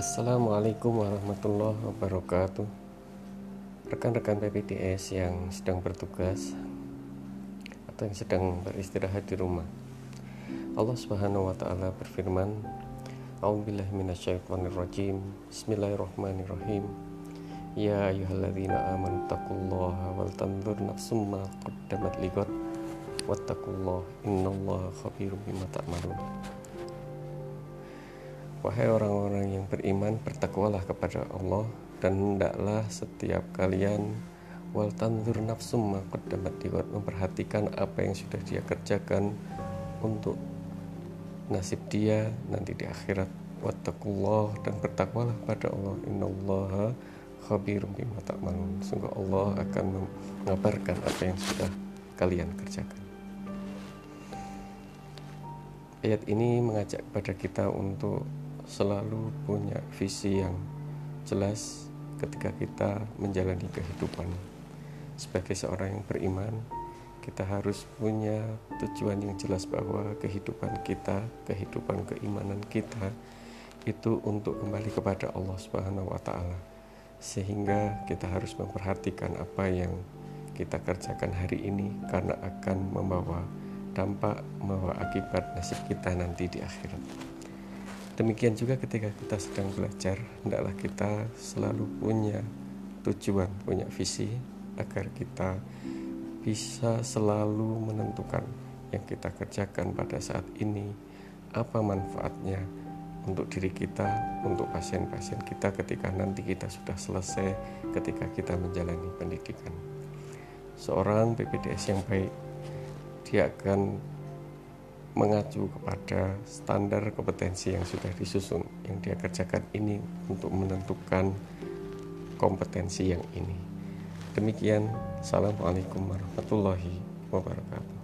Assalamualaikum warahmatullahi wabarakatuh. Rekan-rekan PPDS yang sedang bertugas Atau yang sedang beristirahat di rumah. Allah subhanahu wa ta'ala berfirman A'udzubillahiminasyaitonirrojim Bismillahirrahmanirrahim. Ya ayuhalladzina amanu taqullaha wal tanzur nafsum ma qaddamat ligot Wattakullah innallaha khabirum bima ta'malun Wahai orang-orang yang beriman, bertakwalah kepada Allah dan hendaklah setiap kalian wal tanzur nafsum dapat diwat memperhatikan apa yang sudah dia kerjakan untuk nasib dia nanti di akhirat. Wattaqullah dan bertakwalah pada Allah. Innallaha khabirum bima ta'malun. Sungguh Allah akan mengabarkan apa yang sudah kalian kerjakan. Ayat ini mengajak kepada kita untuk selalu punya visi yang jelas ketika kita menjalani kehidupan. Sebagai seorang yang beriman, kita harus punya tujuan yang jelas bahwa kehidupan kita, kehidupan keimanan kita itu untuk kembali kepada Allah Subhanahu wa taala. Sehingga kita harus memperhatikan apa yang kita kerjakan hari ini karena akan membawa dampak, membawa akibat nasib kita nanti di akhirat. Demikian juga ketika kita sedang belajar, hendaklah kita selalu punya tujuan, punya visi agar kita bisa selalu menentukan yang kita kerjakan pada saat ini apa manfaatnya untuk diri kita, untuk pasien-pasien kita ketika nanti kita sudah selesai ketika kita menjalani pendidikan. Seorang PPDS yang baik dia akan mengacu kepada standar kompetensi yang sudah disusun yang dia kerjakan ini untuk menentukan kompetensi yang ini. Demikian, Assalamualaikum warahmatullahi wabarakatuh.